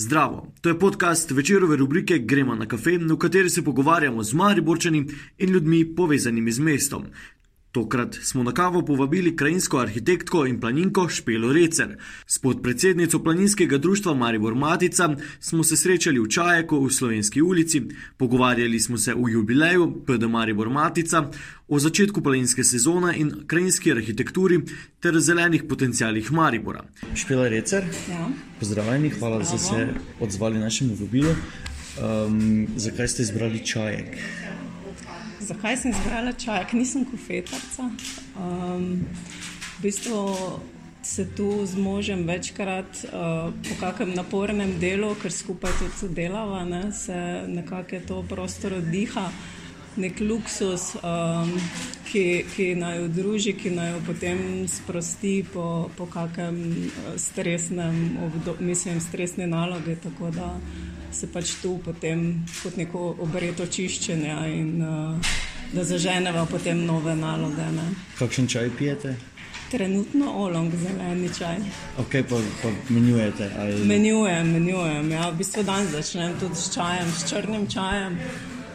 Zdravo, to je podcast večerove rubrike Gremo na kafe, v kateri se pogovarjamo z Mariborčani in ljudmi povezanimi z mestom. Tokrat smo na kavo povabili krajinsko arhitektko in planinko Špelo Recer. S podpredsednico planinskega društva Maribor Matica smo se srečali v Čajeku v Slovenski ulici, pogovarjali smo se o jubileju PD Maribor Matica, o začetku planinske sezone in krajinski arhitekturi ter zelenih potencijalih Maribora. Špela Recer, Ja. pozdravljeni, hvala, da ste se odzvali našemu vabilu. Um, zakaj ste izbrali Čajek? Zakaj sem izbrala čajek? Nisem kofetarca. Um, v bistvu se tu z možem večkrat uh, po kakem napornem delu, ker skupaj tudi delava, ne, se nekako to prostor oddiha. Nek luksus, um, ki, ki naj jo druži, ki naj jo potem sprosti po, po kakem eh, stresnem, obdo, mislim, stresni nalogi. Tako da se pač tu potem kot neko obreto čiščenja in uh, da zaženeva potem nove naloge. Ne. Kakšen čaj pijete? Trenutno olong zeleni čaj. Ok, pa, pa menjujete. Ali... Menjujem, menjujem. Ja, v bistvu dan začnem tudi s čajem, s črnim čajem.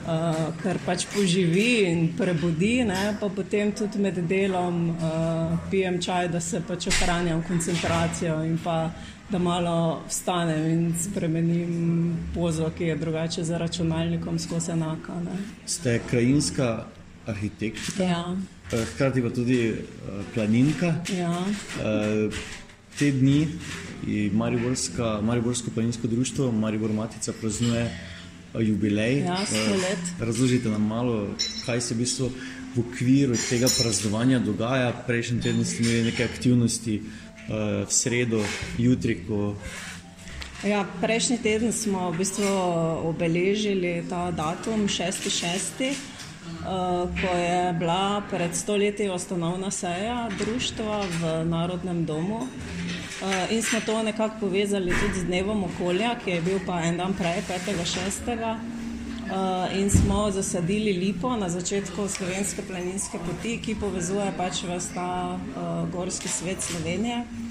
Uh, kar pač poživi in prebudi, ne? pa potem tudi med delom uh, pijem čaj, da se pač ohranjam koncentracijo in pa da malo vstanem in spremenim pozo, ki je drugače za računalnikom skozi enaka. Ne? Ste krajinska arhitektka, Ja, eh, hkrati pa tudi eh, planinka. ja. Eh, Te dni je Mariborsko planinsko društvo Maribor Matica praznuje jubilej. Ja. Razložite nam malo, kaj se v bistvu v okviru tega praznovanja dogaja. Prejšnji teden ste imeli nekaj aktivnosti, eh, v sredo, jutri, ko Ja, prejšnji teden smo v bistvu obeležili ta datum 6.6., uh, ko je bila pred stoletji ustanovna seja društva v Narodnem domu. Uh, in smo to nekako povezali tudi z dnevom okolja, ki je bil pa en dan prej, 5.6. Uh, in smo zasadili lipo na začetku slovenske planinske poti, ki povezuje pač vse ta uh, gorski svet Slovenije.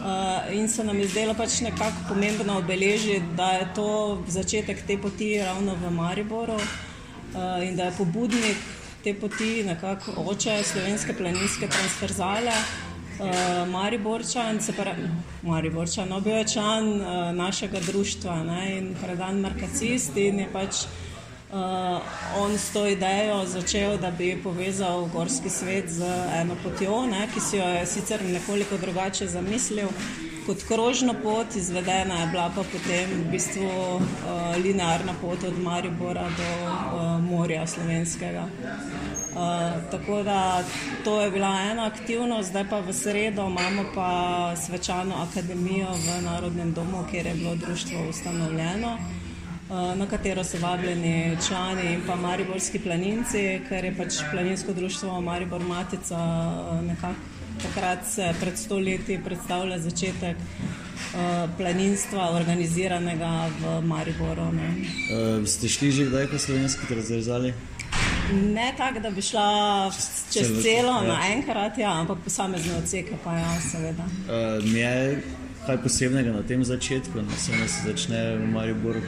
Uh, in se nam je zdelo pač nekako pomembno obeležiti, da je to začetek te poti ravno v Mariboru uh, in da je pobudnik te poti nekako oče slovenske planinske transverzale. Uh, Mariborčan, se pravi, Mariborčan, no, bil je član uh, našega društva ne, in predan markacist in je pač Uh, on s to idejo začel, da bi povezal gorski svet z eno potjo, ne, ki si jo je sicer nekoliko drugače zamislil kot krožno pot, izvedena je bila pa potem v bistvu uh, linearna pot od Maribora do uh, morja slovenskega. Uh, tako da to je bila ena aktivnost, zdaj pa v sredo imamo pa svečano akademijo v Narodnem domu, kjer je bilo društvo ustanovljeno. Uh, na katero so vabljeni člani in pa mariborski planinci, ker je pač planinsko društvo Maribor Matica uh, nekako takrat se pred stoletji predstavlja začetek uh, planinstva organiziranega v Mariboru. Ne, uh, ste šli že kdaj po slovenski razrezali? ne tako, da bi šla čez Celo- celo ja. naenkrat, ja, ampak posamezne odseke pa ja, seveda. Uh, je kaj posebnega na tem začetku, da se nas začne v Mariboru?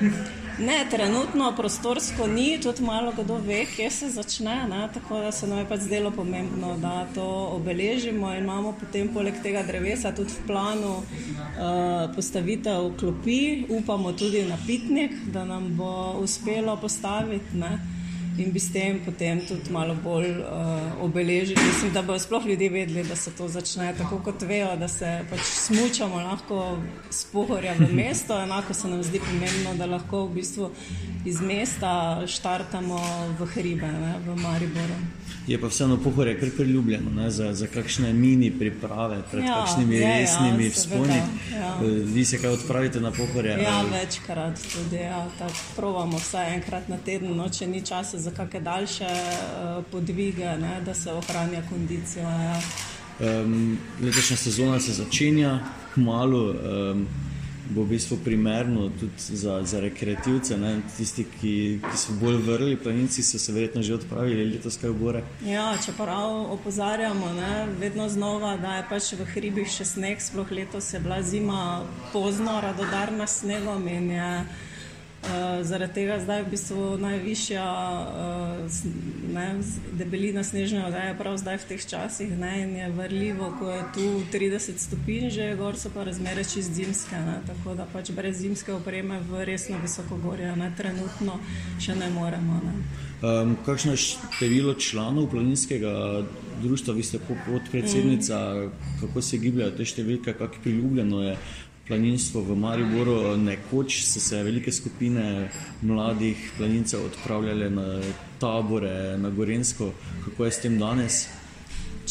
Ne, trenutno prostorsko ni, tudi malo kdo ve, kje se začne. Ne? Tako da se nam je pač zdelo pomembno, da to obeležimo imamo potem poleg tega drevesa tudi v planu uh, postavitev klopi, upamo tudi na pitnik, da nam bo uspelo postaviti. Ne? In bi s tem potem tudi malo bolj uh, obeležili. Mislim, da bodo sploh ljudje vedeli, da se to začne tako, kot vejo, da se pač smučamo lahko z pohorja v mesto. Enako se nam zdi pomembno, da lahko v bistvu iz mesta štartamo v hribe, ne, v Mariboru. Je pa vseeno pohorje kar priljubljeno ne, za, za kakšne mini priprave, pred Ja, kakšnimi je, ja, resnimi seveda, vzponi. ja. Eh, Vi se kaj odpravite na pohorje? Ja, ali- večkrat tudi. Ja, Probamo vsaj enkrat na teden, no, če ni časa za kakšne daljše uh, podvige, ne, da se ohranja kondicija. Ja. Um, letošnja sezona se začenja, kmalo. Um, bo v bistvu primerno tudi za, za rekreativce. Ne? Tisti, ki, ki so bolj vrli, planinci so se verjetno že odpravili letos kaj v gore. Ja, čeprav opozarjamo, ne, vedno znova, da je pač v hribih še sneg, sploh letos je bila zima pozno, radodarna snegom in je. Uh, zaradi tega zdaj je v bistvu najvišja uh, ne, debelina snežne odeje, prav zdaj v teh časih. Ne, je vrljivo, ko je tu 30 stopinj, že gor so pa razmere čist zimske. Ne, tako da pač brez zimske opreme v resno visoko gorje, ne, trenutno še ne moremo. Ne. Um, kakšno je število članov planinskega društva, vi ste podpredsednica, mm. kako se gibljajo te številke, kako priljubljeno je planinstvo v Mariboru. Nekoč so se velike skupine mladih planincev odpravljale na tabore, na Gorensko. Kako je s tem danes?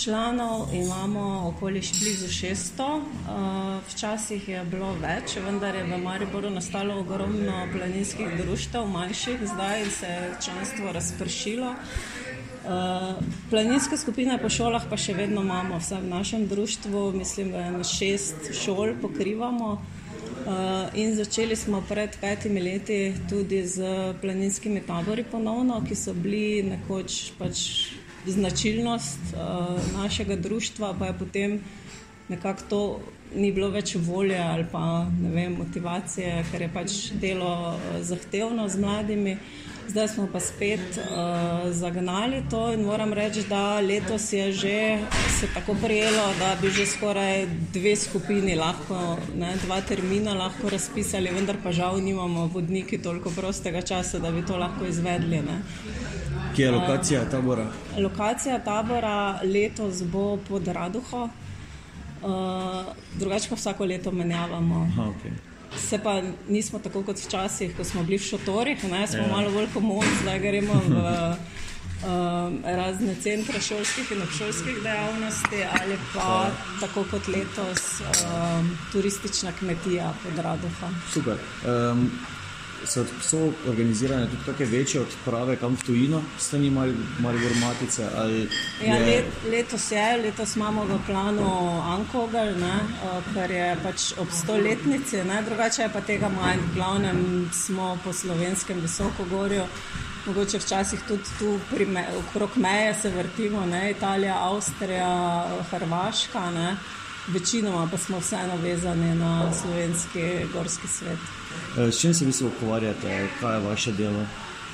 Članov imamo okoli blizu 600, včasih je bilo več, vendar je v Mariboru nastalo ogromno planinskih društev, manjših, zdaj se je članstvo razpršilo. Uh, planinske skupine po šolah pa še vedno imamo, vse v našem društvu, mislim, da je šest šol pokrivamo. Uh, in začeli smo pred petimi leti tudi z planinskimi tabori ponovno, ki so bili nekoč pač značilnost uh, našega društva, pa je potem nekako to ni bilo več volje ali pa vem, motivacije, ker je pač delo zahtevno z mladimi. Zdaj smo pa spet uh, zagnali to in moram reči, da letos je že se tako prijelo, da bi že skoraj dve skupini lahko, ne, dva termina lahko razpisali, vendar pa žal nimamo vodniki toliko prostega časa, da bi to lahko izvedli. Ne. Kje je lokacija tabora? Uh, lokacija tabora letos bo pod Raduho, uh, drugače pa vsako leto menjavamo. Aha, okay se pa nismo tako kot včasih, ko smo bili v šotorih, ne, smo ja. malo bolj komodni, zdaj gremo v um, razne centre šolskih in obšolskih dejavnosti, ali pa ja. tako kot letos um, turistična kmetija pod Radoha. Super. Um, so, so organizirane tudi kakšne večje odprave, kam v tujino, imeli malo matice? Ja, je... let, letos je, letos imamo v planu Ankogal, ker je pač ob stoletnici, ne? drugače je pa tega manj, v glavnem smo po slovenskem visokogorju. Mogoče včasih tudi tu me, okrog meje se vrtimo, ne? Italija, Avstrija, Hrvaška, ne? večinoma pa smo vseeno vezani na slovenski gorski svet. Eh, s čim se vi ukvarjate, kaj je vaše delo?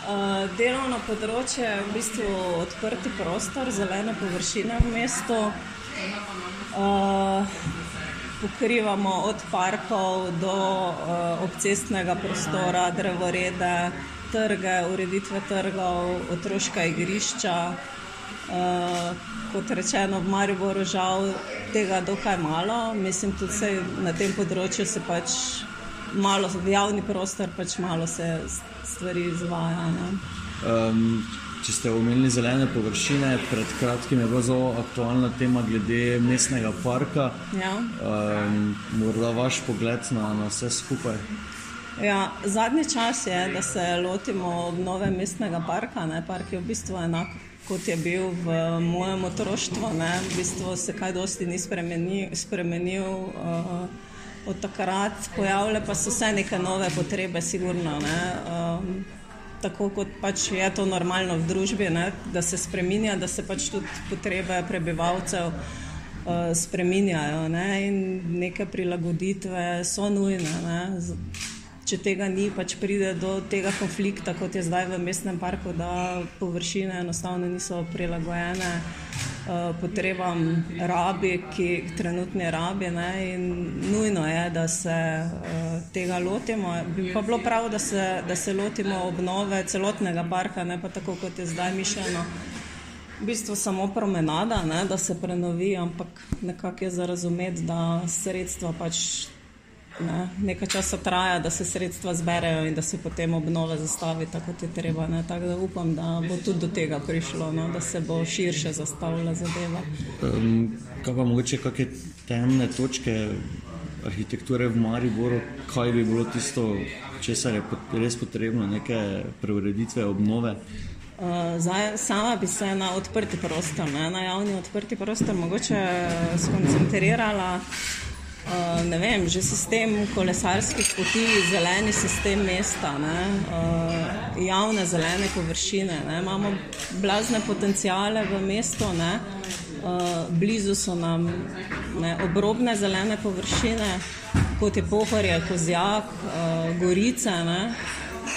Uh, delovno področje je v bistvu odprti prostor, zelene površine v mestu. Uh, pokrivamo od parkov do uh, obcestnega prostora, drevorede, trge, ureditve trgov, otroška igrišča. Uh, kot rečeno, v Mariboru žal tega dokaj malo. Mislim, tudi na tem področju se pač malo, v javni prostor pač malo se stvari izvaja. Um, če ste omenili zelene površine, pred kratkim je bila zelo aktualna tema glede mestnega parka. Ja. Um, morda vaš pogled na, na vse skupaj. Ja, zadnji čas je, da se lotimo obnove mestnega parka. Ne? Park je v bistvu enak, kot je bil v mojem otroštvu. V bistvu se kaj dosti ni spremenil. spremenil uh, od takrat pojavile pa so se neke nove potrebe, sigurno. Um, tako kot pač je to normalno v družbi, ne? da se spremenja, da se pač tudi potrebe prebivalcev uh, spremenjajo ne? in neke prilagoditve so nujne. Ne? Če tega ni, pač pride do tega konflikta, kot je zdaj v mestnem parku, da površine enostavno niso prilagojene. Eh, potrebam rabi, ki trenutno rabi. Ne, in nujno je, da se uh, tega lotimo. Bi pa bilo prav, da se, da se lotimo obnove celotnega parka, ne pa tako, kot je zdaj mišljeno. V bistvu samo promenada, ne, da se prenovi, ampak nekako je za razumeti, da sredstva pač ne, nekaj časa traja, da se sredstva zberejo in da se potem obnove zastavi tako, kot je treba. Ne. Tako da upam, da bo tudi do tega prišlo, no, da se bo širše zastavila zadeva. Um, kaj pa mogoče kakšne temne točke arhitekture v Mariboru, kaj bi bilo tisto, česar je res potrebno, neke preureditve, obnove? Uh, zdaj, sama bi se na odprti prostor, ne, na javni odprti prostor, mogoče skoncentrirala Uh, ne vem, že sistem kolesarskih poti, zeleni sistem mesta, ne, uh, javne zelene površine. Ne, imamo blazne potencijale v mestu, ne, uh, blizu so nam ne, obrobne zelene površine, kot je Pohorje, Kozjak, uh, Gorice. Ne,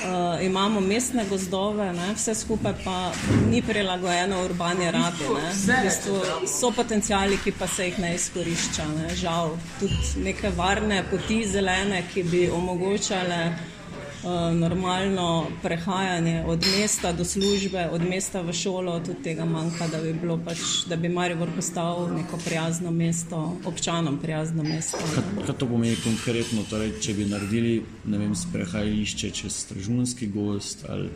uh, imamo mestne gozdove, ne, vse skupaj pa ni prilagojeno urbani rabi. Ne. V bistvu so potencijali, ki pa se jih ne izkorišča. Ne. Žal, tudi neke varne poti zelene, ki bi omogočale normalno prehajanje od mesta do službe, od mesta v šolo, tudi tega manjka, da bi, pač, da bi Maribor postal neko prijazno mesto, občanom prijazno mesto. Kaj, kaj to pomeni konkretno, torej, če bi naredili vem, sprehajališče čez Stražunski gost ali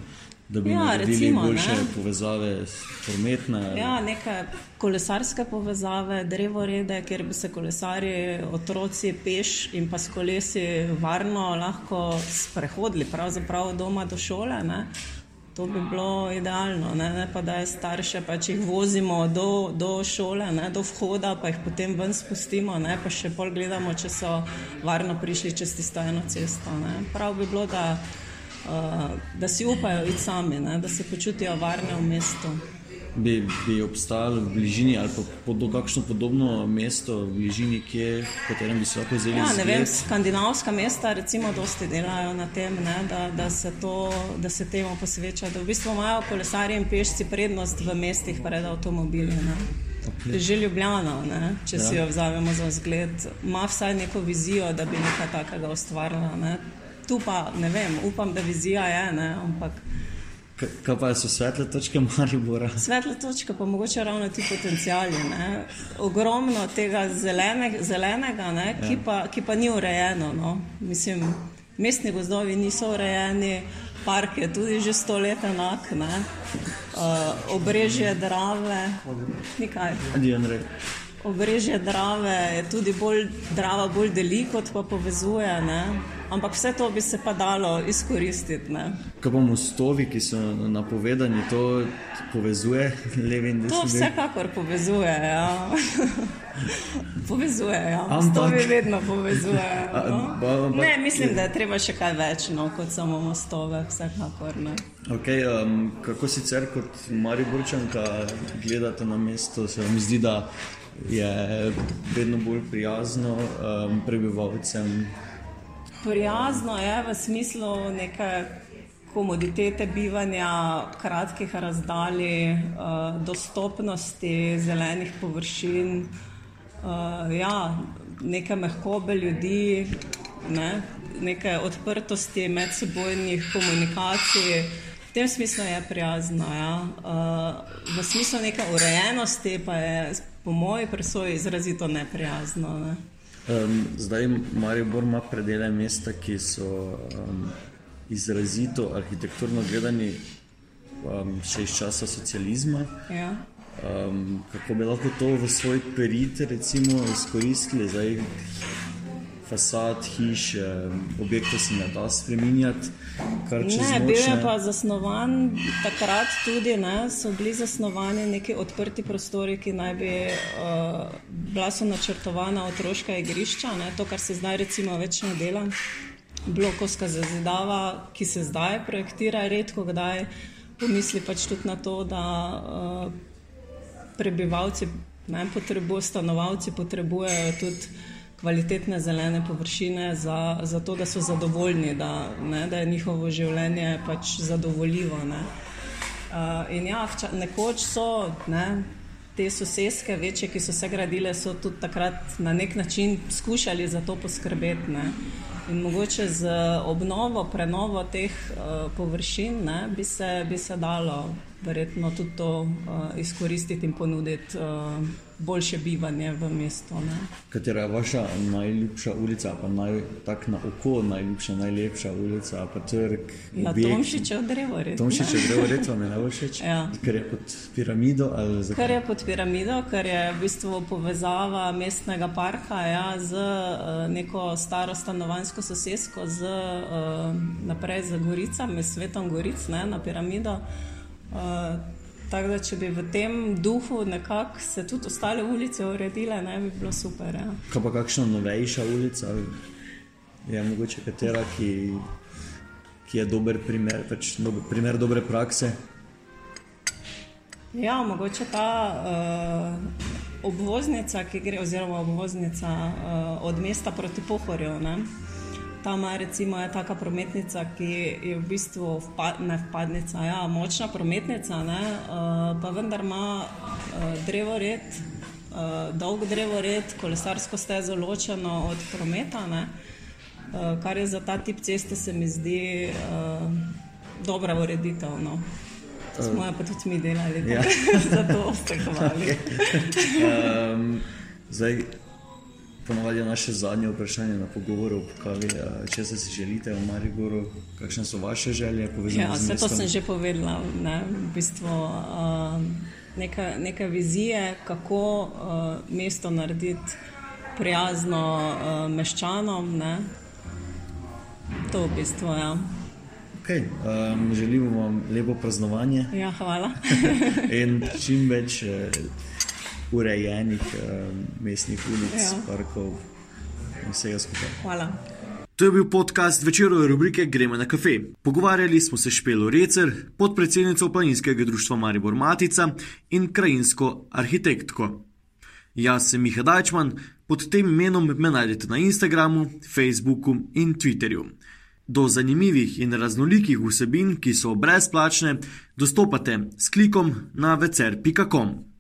da bi ja, recimo, boljše ne? povezave, prometne. Ja, neke kolesarske povezave, drevorede, kjer bi se kolesari, otroci, peš in pa s kolesi varno lahko sprehodili, pravzaprav doma do šole. Ne? To bi bilo idealno, ne, ne pa da je starše, pa če jih vozimo do, do šole, ne, do vhoda, pa jih potem ven spustimo, ne, pa še pol gledamo, če so varno prišli čez tisto eno cesto. Ne. Prav bi bilo, da da si upajo iti sami, ne? da se počutijo varne v mestu. Bi, bi obstajalo v bližini ali pa pod, kakšno podobno mesto v bližini, kje, v katerem bi se lahko zelo zelo zelo. Skandinavska mesta, recimo, dosti delajo na tem, ne, da, da, se to, da se temu posveča. Da v bistvu imajo kolesarji in pešci prednost v mestih pred avtomobili. Okay. Že Ljubljana, ne, če ja. si jo vzamemo za zgled, ima vsaj neko vizijo, da bi nekaj takega ustvarila. Ne tu pa ne vem, upam, da vizija je. Ne, ampak... Kaj pa so svetle točke Maribora? Svetle točke pa mogoče ravno ti potencijali. Ne? Ogromno tega zelene, zelenega, ne? Ki, ja. pa, ki pa ni urejeno. No? Mislim, mestni gozdovi niso urejeni, park je tudi že sto let enak, uh, obrežje drave, nikaj. Obrežje drave je tudi bolj, drava bolj deli, kot pa povezuje. Ne? ampak vse to bi se pa dalo izkoristiti. Ne. Kaj pa mostovi, ki so napovedani, to povezuje levi in desni? To vsekakor povezuje. Ja. povezuje, ja. Mostovi vedno povezuje. No. Ne, mislim, da je treba še kaj več no, kot samo mostove, vsekakor. Ne. Okay, um, kako sicer kot Mariborčanka gledate na mesto, se vam zdi, da je vedno bolj prijazno um, prebivalcem? prijazno je v smislu neke komoditete bivanja, kratkih razdalj, uh, dostopnosti zelenih površin, uh, ja, neke mehkobe ljudi, ne, neke odprtosti medsebojnih komunikacij. V tem smislu je prijazno. Ja. Uh, v smislu neke urejenosti pa je po moji presoji izrazito neprijazno. Ne. Um, zdaj Maribor ima predele mesta, ki so um, izrazito arhitekturno gledani um, še iz časa socializma. Ja. Um, kako bi lahko to v svoj perit izkoristili? Zdaj, fasad, hiš, objektov se ne da spremenjati. Ne, bil je pa zasnovan takrat tudi, ne, so bili zasnovani neki odprti prostori, ki naj bi uh, bila so načrtovana otroška igrišča, ne, to, kar se zdaj recimo več ne dela. Blokovska zazidava, ki se zdaj projektira, redko kdaj pomisli pač tudi na to, da uh, prebivalci, ne, potrebujo, stanovalci potrebujejo tudi kvalitetne zelene površine, za, za to, da so zadovoljni, da, ne, da je njihovo življenje pač zadovoljivo. Ne. Uh, in ja, nekoč so ne, te sosedske, večje, ki so se gradile, so tudi takrat na nek način skušali za to poskrbeti. Ne. In mogoče z obnovo, prenovo teh uh, površin ne, bi, se, bi se dalo verjetno tudi to uh, izkoristiti in ponuditi. Uh, boljše bivanje v mestu. Ne. Katera je vaša najljubša ulica, pa naj, tak na oko najljubša, najlepša ulica, pa trg? Ja, Tomšiče od Drevored. Tomšiče od Drevored vam je najbolj všeč? Ja. Ker je pod piramido? Ker je pod piramido, ker je v bistvu povezava mestnega parka ja, z uh, neko staro stanovanjsko sosedsko, z, uh, naprej z Goricami, svetom Goric ne, na piramido. Uh, Tako da, če bi v tem duhu nekako se tudi ostale ulice uredile, ne bi bilo super. Ja. Kaj pa kakšna novejša ulica, je mogoče katera, ki, ki je dober primer, pač dober, primer dobre prakse? Ja, mogoče ta uh, obvoznica, ki gre, oziroma obvoznica uh, od mesta proti Pohorju. Ne? Tam recimo, je taka prometnica, ki je v bistvu vpa, ne vpadnica, ja, močna prometnica, ne, uh, pa vendar ima uh, drevored, uh, dolg drevored, kolesarsko stezo ločeno od prometa, ne, uh, kar je za ta tip ceste, se mi zdi uh, dobra ureditev. No. Smo pa tudi mi delali, ja. da to ste hvalili. um, zdaj, ponovadi je naše zadnje vprašanje na pogovoru, kavi, če se si želite v Mariboru, kakšne so vaše želje? Ja, vse to sem že povedala. Ne, v bistvu, uh, neka, neka vizije, kako uh, mesto narediti prijazno uh, meščanom. Ne. To v bistvu je. Ja. Okay, um, želimo vam lepo praznovanje. Ja, hvala. in čim več uh, urejenih uh, mestnih ulic, ja. parkov in vsega skupaj. Hvala. To je bil podcast večerove rubrike Gremo na kafe. Pogovarjali smo se s Špelo Recer, podpredsednico Planinskega društva Maribor Matica in krajinsko arhitektko. Jaz sem Miha Dajčman, pod tem imenom me najdete na Instagramu, Facebooku in Twitterju. Do zanimivih in raznolikih vsebin, ki so brezplačne, dostopate s klikom na vecer.com.